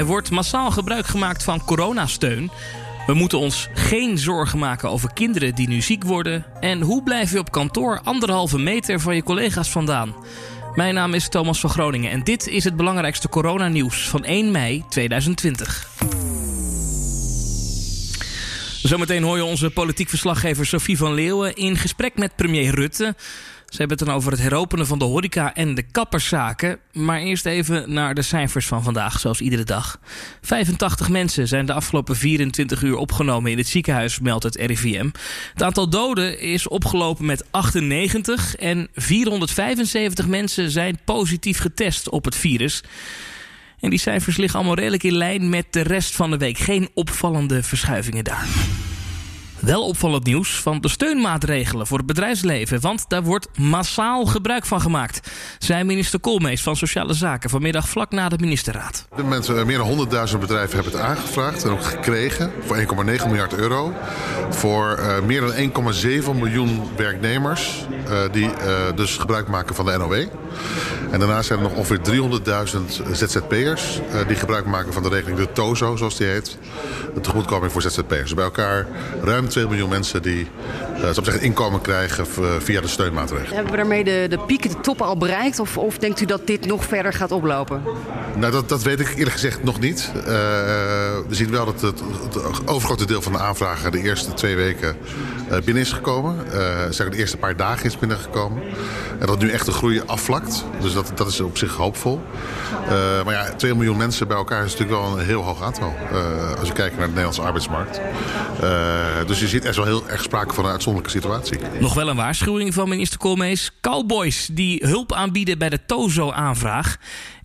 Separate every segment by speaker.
Speaker 1: Er wordt massaal gebruik gemaakt van coronasteun. We moeten ons geen zorgen maken over kinderen die nu ziek worden. En hoe blijf je op kantoor anderhalve meter van je collega's vandaan? Mijn naam is Thomas van Groningen en dit is het belangrijkste coronanieuws van 1 mei 2020. Zometeen hoor je onze politiek verslaggever Sophie van Leeuwen in gesprek met premier Rutte. Ze hebben het dan over het heropenen van de horeca en de kapperszaken. Maar eerst even naar de cijfers van vandaag, zoals iedere dag. 85 mensen zijn de afgelopen 24 uur opgenomen in het ziekenhuis, meldt het RIVM. Het aantal doden is opgelopen met 98 en 475 mensen zijn positief getest op het virus. En die cijfers liggen allemaal redelijk in lijn met de rest van de week. Geen opvallende verschuivingen daar. Wel opvallend nieuws van de steunmaatregelen voor het bedrijfsleven. Want daar wordt massaal gebruik van gemaakt. Zei minister Koolmees van Sociale Zaken vanmiddag vlak na de ministerraad.
Speaker 2: Dit moment uh, meer dan 100.000 bedrijven hebben het aangevraagd en ook gekregen voor 1,9 miljard euro. Voor uh, meer dan 1,7 miljoen werknemers uh, die dus gebruik maken van de NOW. En daarnaast zijn er nog ongeveer 300.000 ZZP'ers die gebruik maken van de regeling de TOZO, zoals die heet. De tegemoetkoming voor ZZP'ers. Bij elkaar ruim 2 miljoen mensen die uh, zeggen, inkomen krijgen via de steunmaatregelen.
Speaker 3: Hebben we daarmee de, de piek, de top al bereikt? Of, of denkt u dat dit nog verder gaat oplopen?
Speaker 2: Nou, dat, dat weet ik eerlijk gezegd nog niet. Uh, we zien wel dat het, het, overgrote deel van de aanvragen de eerste twee weken uh, binnen is gekomen. zeggen de eerste paar dagen is binnengekomen. En dat nu echt de groei afvlakt. Dus dat, dat is op zich hoopvol. maar ja, 2 miljoen mensen bij elkaar is natuurlijk wel een heel hoog aantal. als je kijkt naar de Nederlandse arbeidsmarkt. dus je ziet er wel heel erg sprake van een uitzonderlijke situatie.
Speaker 1: Nog wel een waarschuwing van minister Koolmees. Cowboys die hulp aanbieden bij de TOZO-aanvraag.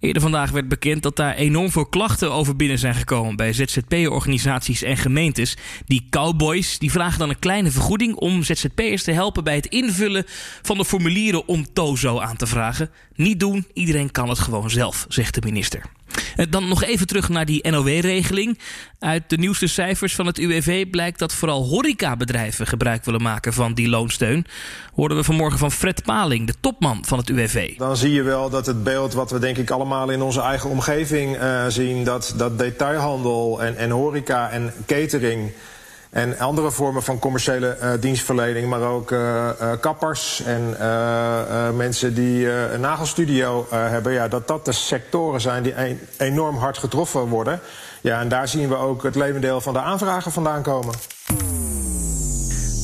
Speaker 1: Eerder vandaag werd bekend dat daar enorm veel klachten over binnen zijn gekomen bij ZZP-organisaties en gemeentes. Die cowboys die vragen dan een kleine vergoeding om ZZP'ers te helpen bij het invullen van de formulieren om TOZO aan te vragen. Niet doen, iedereen kan het gewoon zelf, zegt de minister. Dan nog even terug naar die NOW-regeling. Uit de nieuwste cijfers van het UWV blijkt dat vooral horecabedrijven gebruik willen maken van die loonsteun. Hoorden we vanmorgen van Fred Paling, de topman van het UWV.
Speaker 4: Dan zie je wel dat het beeld wat we denk ik allemaal in onze eigen omgeving uh, zien, dat, dat detailhandel en, en horeca en catering en andere vormen van commerciële uh, dienstverlening, maar ook uh, uh, kappers en mensen die een nagelstudio hebben, ja, dat dat de sectoren zijn die een, enorm hard getroffen worden. Ja, en daar zien we ook het levendeel van de aanvragen vandaan komen.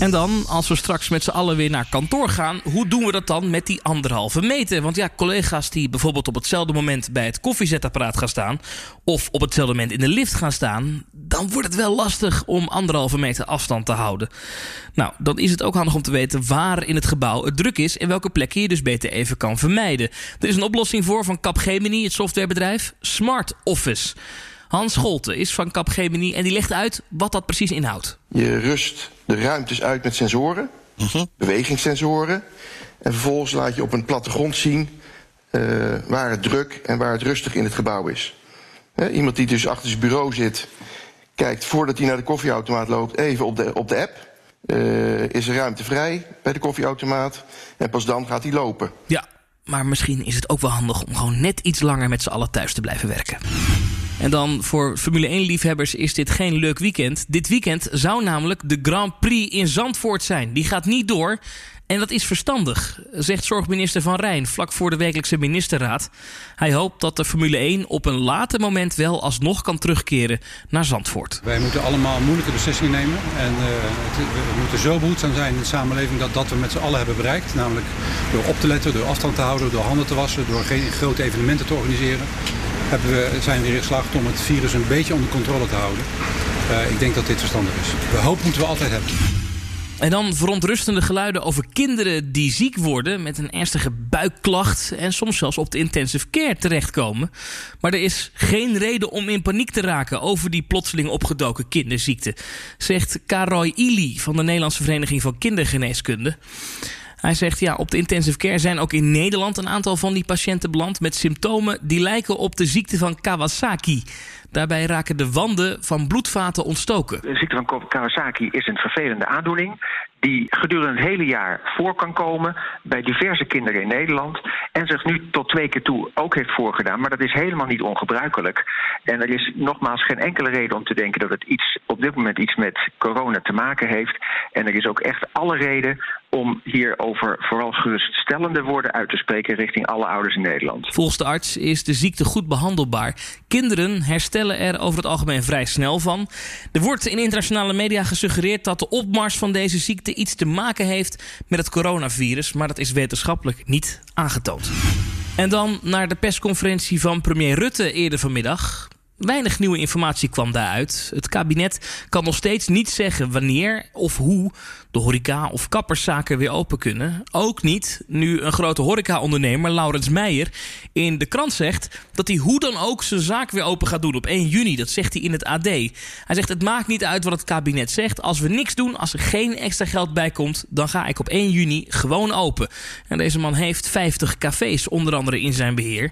Speaker 1: En dan, als we straks met z'n allen weer naar kantoor gaan, hoe doen we dat dan met die anderhalve meter? Want ja, collega's die bijvoorbeeld op hetzelfde moment bij het koffiezetapparaat gaan staan, of op hetzelfde moment in de lift gaan staan, dan wordt het wel lastig om anderhalve meter afstand te houden. Nou, dan is het ook handig om te weten waar in het gebouw het druk is en welke plekken je dus beter even kan vermijden. Er is een oplossing voor van Capgemini, het softwarebedrijf Smart Office. Hans Scholte is van Capgemini en die legt uit wat dat precies inhoudt.
Speaker 5: Je rust de ruimtes uit met sensoren, uh -huh. bewegingssensoren. En vervolgens laat je op een plattegrond zien uh, waar het druk en waar het rustig in het gebouw is. He, iemand die dus achter zijn bureau zit, kijkt voordat hij naar de koffieautomaat loopt even op de, op de app. Uh, is er ruimte vrij bij de koffieautomaat? En pas dan gaat hij lopen.
Speaker 1: Ja, maar misschien is het ook wel handig om gewoon net iets langer met z'n allen thuis te blijven werken. En dan voor Formule 1-liefhebbers is dit geen leuk weekend. Dit weekend zou namelijk de Grand Prix in Zandvoort zijn. Die gaat niet door. En dat is verstandig, zegt zorgminister Van Rijn vlak voor de wekelijkse ministerraad. Hij hoopt dat de Formule 1 op een later moment wel alsnog kan terugkeren naar Zandvoort.
Speaker 6: Wij moeten allemaal moeilijke beslissingen nemen. En uh, we moeten zo behoedzaam zijn in de samenleving dat dat we met z'n allen hebben bereikt. Namelijk door op te letten, door afstand te houden, door handen te wassen, door geen grote evenementen te organiseren. Hebben we, zijn we erin geslaagd om het virus een beetje onder controle te houden. Uh, ik denk dat dit verstandig is. De hoop moeten we altijd hebben.
Speaker 1: En dan verontrustende geluiden over kinderen die ziek worden met een ernstige buikklacht en soms zelfs op de intensive care terechtkomen. Maar er is geen reden om in paniek te raken over die plotseling opgedoken kinderziekte, zegt Karoy Ili van de Nederlandse Vereniging van Kindergeneeskunde. Hij zegt ja, op de intensive care zijn ook in Nederland een aantal van die patiënten beland met symptomen die lijken op de ziekte van Kawasaki. Daarbij raken de wanden van bloedvaten ontstoken.
Speaker 7: De ziekte van Kawasaki is een vervelende aandoening die gedurende het hele jaar voor kan komen bij diverse kinderen in Nederland en zich nu tot twee keer toe ook heeft voorgedaan. Maar dat is helemaal niet ongebruikelijk. En er is nogmaals geen enkele reden om te denken dat het iets, op dit moment iets met corona te maken heeft. En er is ook echt alle reden om hierover vooral geruststellende woorden uit te spreken richting alle ouders in Nederland.
Speaker 1: Volgens de arts is de ziekte goed behandelbaar. Kinderen herstellen er over het algemeen vrij snel van. Er wordt in internationale media gesuggereerd dat de opmars van deze ziekte iets te maken heeft met het coronavirus, maar dat is wetenschappelijk niet aangetoond. En dan naar de persconferentie van premier Rutte eerder vanmiddag. Weinig nieuwe informatie kwam daaruit. Het kabinet kan nog steeds niet zeggen wanneer of hoe de horeca of kapperszaken weer open kunnen. Ook niet nu een grote horecaondernemer, Laurens Meijer, in de krant zegt dat hij hoe dan ook zijn zaak weer open gaat doen op 1 juni. Dat zegt hij in het AD. Hij zegt het maakt niet uit wat het kabinet zegt. Als we niks doen, als er geen extra geld bij komt, dan ga ik op 1 juni gewoon open. En deze man heeft 50 cafés onder andere in zijn beheer.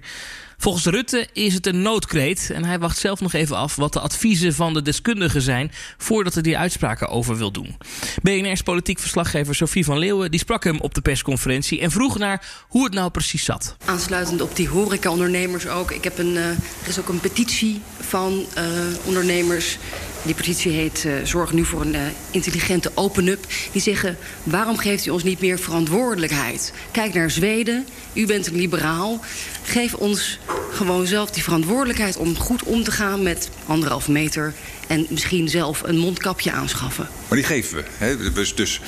Speaker 1: Volgens Rutte is het een noodkreet en hij wacht zelf nog even af wat de adviezen van de deskundigen zijn voordat hij die uitspraken over wil doen. BNR's politiek verslaggever Sophie van Leeuwen die sprak hem op de persconferentie en vroeg naar hoe het nou precies zat.
Speaker 3: Aansluitend op die horecaondernemers ook. Ik heb een, uh, er is ook een petitie van uh, ondernemers die petitie heet uh, Zorg nu voor een uh, intelligente open-up. Die zeggen, waarom geeft u ons niet meer verantwoordelijkheid? Kijk naar Zweden, u bent een liberaal. Geef ons gewoon zelf die verantwoordelijkheid om goed om te gaan met anderhalf meter... en misschien zelf een mondkapje aanschaffen.
Speaker 8: Maar die geven we. Hè? Dus, dus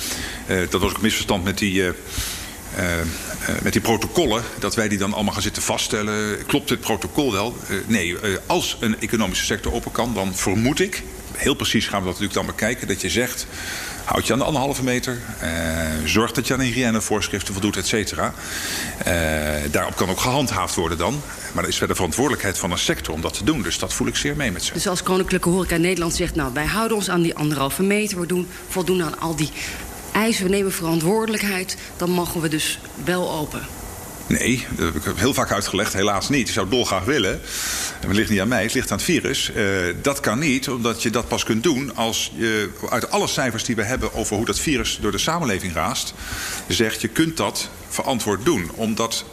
Speaker 8: uh, dat was ook misverstand met die... Met die protocollen, dat wij die dan allemaal gaan zitten vaststellen. Klopt dit protocol wel? Nee, als een economische sector open kan, dan vermoed ik, heel precies gaan we dat natuurlijk dan bekijken, dat je zegt, houd je aan de anderhalve meter, zorg dat je aan hygiënevoorschriften voldoet, et cetera. daarop kan ook gehandhaafd worden dan. Maar dat is verder verantwoordelijkheid van een sector om dat te doen. Dus dat voel ik zeer mee met ze.
Speaker 3: Dus als Koninklijke Horeca Nederland zegt, nou wij houden ons aan die anderhalve meter, we doen, voldoen aan al die eisen, we nemen verantwoordelijkheid, dan mogen we dus wel open.
Speaker 8: Nee, dat heb ik heel vaak uitgelegd. Helaas niet. Ik zou dolgraag willen. Het ligt niet aan mij, het ligt aan het virus. Uh, dat kan niet, omdat je dat pas kunt doen als je uit alle cijfers die we hebben over hoe dat virus door de samenleving raast, zegt je kunt dat verantwoord doen. Omdat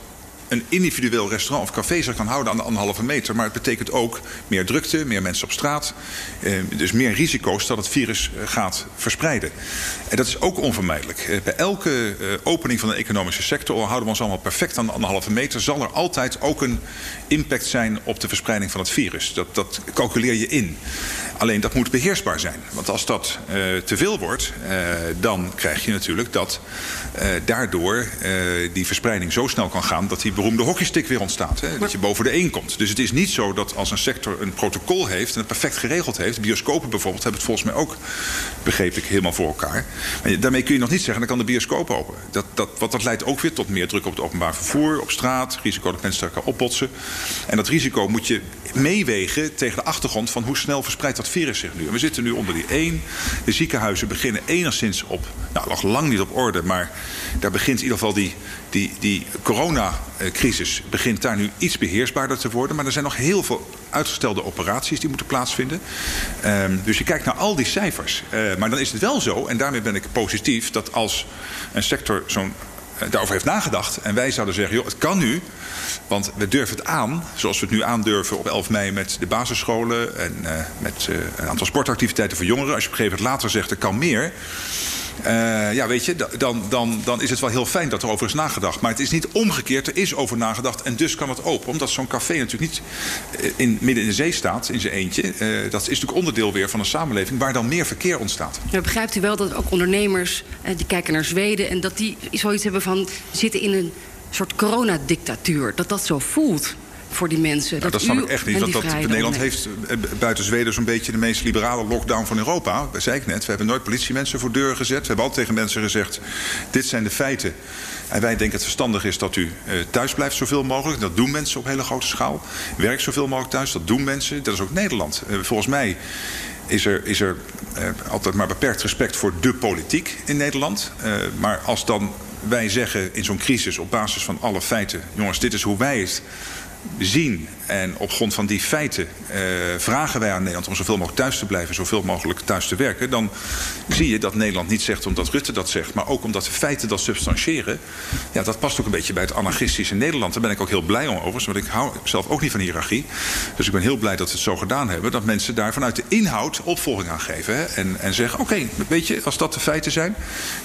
Speaker 8: een individueel restaurant of café zich kan houden aan de anderhalve meter. Maar het betekent ook meer drukte, meer mensen op straat. Eh, dus meer risico's dat het virus gaat verspreiden. En dat is ook onvermijdelijk. Eh, bij elke eh, opening van de economische sector, houden we ons allemaal perfect aan de anderhalve meter, zal er altijd ook een impact zijn op de verspreiding van het virus. Dat, dat calculeer je in. Alleen dat moet beheersbaar zijn. Want als dat uh, te veel wordt, uh, dan krijg je natuurlijk dat daardoor die verspreiding zo snel kan gaan dat die beroemde hockeystick weer ontstaat. Hè? Dat je boven de één komt. Dus het is niet zo dat als een sector een protocol heeft en het perfect geregeld heeft. Bioscopen bijvoorbeeld hebben het volgens mij ook, begreep ik, helemaal voor elkaar. Maar daarmee kun je nog niet zeggen, dan kan de bioscoop open. Dat, dat, wat dat leidt ook weer tot meer druk op het openbaar vervoer, op straat. Risico dat mensen elkaar opbotsen. En dat risico moet je meewegen tegen de achtergrond van hoe snel verspreidt dat virus zich nu. En we zitten nu onder die 1. De ziekenhuizen beginnen enigszins op, nou nog lang niet op orde, maar daar begint in ieder geval die, die, die coronacrisis begint daar nu iets beheersbaarder te worden. Maar er zijn nog heel veel uitgestelde operaties die moeten plaatsvinden. Um, dus je kijkt naar al die cijfers. Uh, maar dan is het wel zo, en daarmee ben ik positief, dat als een sector zo'n daarover heeft nagedacht. En wij zouden zeggen, joh, het kan nu. Want we durven het aan, zoals we het nu aandurven op 11 mei met de basisscholen en uh, met een aantal sportactiviteiten voor jongeren. Als je op een gegeven moment later zegt, er kan meer. Uh, ja, weet je, dan, dan, dan is het wel heel fijn dat er over is nagedacht. Maar het is niet omgekeerd, er is over nagedacht en dus kan het open. Omdat zo'n café natuurlijk niet in, midden in de zee staat, in zijn eentje. Uh, dat is natuurlijk onderdeel weer van een samenleving waar dan meer verkeer ontstaat.
Speaker 3: Begrijpt u wel dat ook ondernemers, die kijken naar Zweden... en dat die zoiets hebben van zitten in een soort coronadictatuur. Dat dat zo voelt voor die mensen.
Speaker 8: Nou, dat, dat snap ik echt niet. Want dat, Nederland heeft buiten Zweden zo'n beetje de meest liberale lockdown van Europa. Dat zei ik net. We hebben nooit politiemensen voor deuren gezet. We hebben altijd tegen mensen gezegd: dit zijn de feiten. En wij denken het verstandig is dat u uh, thuis blijft zoveel mogelijk. Dat doen mensen op hele grote schaal. Werk zoveel mogelijk thuis. Dat doen mensen. Dat is ook Nederland. Volgens mij is er, is er altijd maar beperkt respect voor de politiek in Nederland. Maar als dan wij zeggen in zo'n crisis op basis van alle feiten: jongens, dit is hoe wij het zien. En op grond van die feiten uh, vragen wij aan Nederland om zoveel mogelijk thuis te blijven, zoveel mogelijk thuis te werken. Dan zie je dat Nederland niet zegt omdat Rutte dat zegt, maar ook omdat de feiten dat substantiëren. Ja, dat past ook een beetje bij het anarchistische Nederland. Daar ben ik ook heel blij om overigens, want ik hou zelf ook niet van hiërarchie. Dus ik ben heel blij dat we het zo gedaan hebben. Dat mensen daar vanuit de inhoud opvolging aan geven. Hè? En, en zeggen, oké, okay, weet je, als dat de feiten zijn.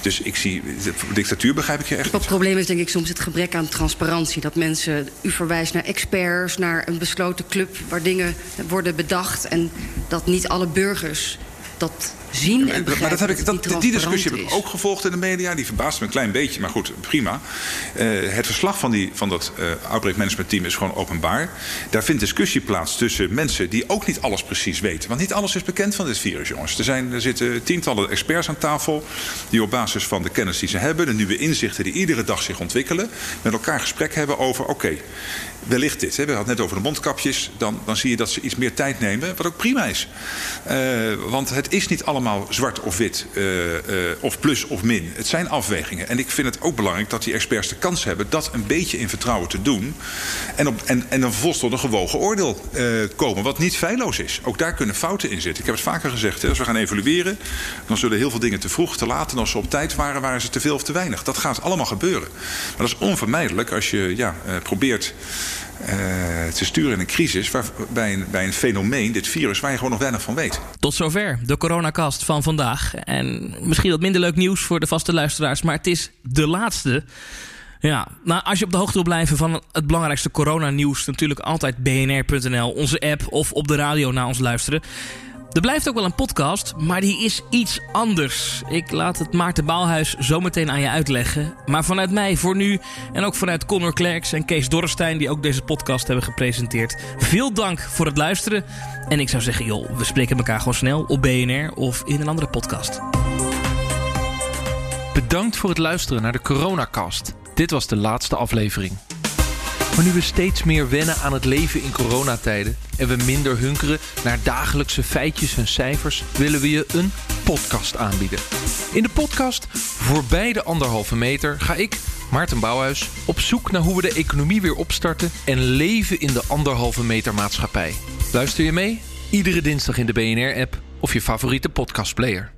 Speaker 8: Dus ik zie, de dictatuur begrijp ik je echt
Speaker 3: Het probleem is denk ik soms het gebrek aan transparantie. Dat mensen, u verwijst naar naar een besloten club waar dingen worden bedacht en dat niet alle burgers dat zien en
Speaker 8: maar dat heb ik, dat, die discussie heb ik ook gevolgd in de media. Die verbaast me een klein beetje, maar goed, prima. Uh, het verslag van, die, van dat uh, outbreak management team is gewoon openbaar. Daar vindt discussie plaats tussen mensen die ook niet alles precies weten. Want niet alles is bekend van dit virus, jongens. Er, zijn, er zitten tientallen experts aan tafel die op basis van de kennis die ze hebben, de nieuwe inzichten die iedere dag zich ontwikkelen, met elkaar gesprek hebben over: oké, okay, wellicht dit. Hè? We hadden het net over de mondkapjes. Dan, dan zie je dat ze iets meer tijd nemen, wat ook prima is. Uh, want het is niet allemaal zwart of wit, uh, uh, of plus of min. Het zijn afwegingen. En ik vind het ook belangrijk dat die experts de kans hebben dat een beetje in vertrouwen te doen. En, op, en, en dan tot een gewogen oordeel komen, wat niet feilloos is. Ook daar kunnen fouten in zitten. Ik heb het vaker gezegd, hè? als we gaan evalueren, dan zullen heel veel dingen te vroeg, te laat. En als ze op tijd waren, waren ze te veel of te weinig. Dat gaat allemaal gebeuren. Maar dat is onvermijdelijk als je ja, probeert te sturen in een crisis bij, een, bij een fenomeen, dit virus, waar je gewoon nog weinig van weet.
Speaker 1: Tot zover de coronacast van vandaag. En misschien wat minder leuk nieuws voor de vaste luisteraars, maar het is de laatste. Ja, nou, als je op de hoogte wil blijven van het belangrijkste coronanieuws, natuurlijk altijd bnr.nl, onze app of op de radio naar ons luisteren. Er blijft ook wel een podcast, maar die is iets anders. Ik laat het Maarten Baalhuis zometeen aan je uitleggen. Maar vanuit mij voor nu en ook vanuit Connor Klerks en Kees Dorrestein... die ook deze podcast hebben gepresenteerd. Veel dank voor het luisteren. En ik zou zeggen, joh, we spreken elkaar gewoon snel op BNR of in een andere podcast.
Speaker 9: Bedankt voor het luisteren naar de Coronacast. Dit was de laatste aflevering. Maar nu we steeds meer wennen aan het leven in coronatijden en we minder hunkeren naar dagelijkse feitjes en cijfers, willen we je een podcast aanbieden. In de podcast Voorbij de anderhalve meter ga ik, Maarten Bouwhuis, op zoek naar hoe we de economie weer opstarten en leven in de anderhalve meter maatschappij. Luister je mee? Iedere dinsdag in de BNR-app of je favoriete podcastplayer.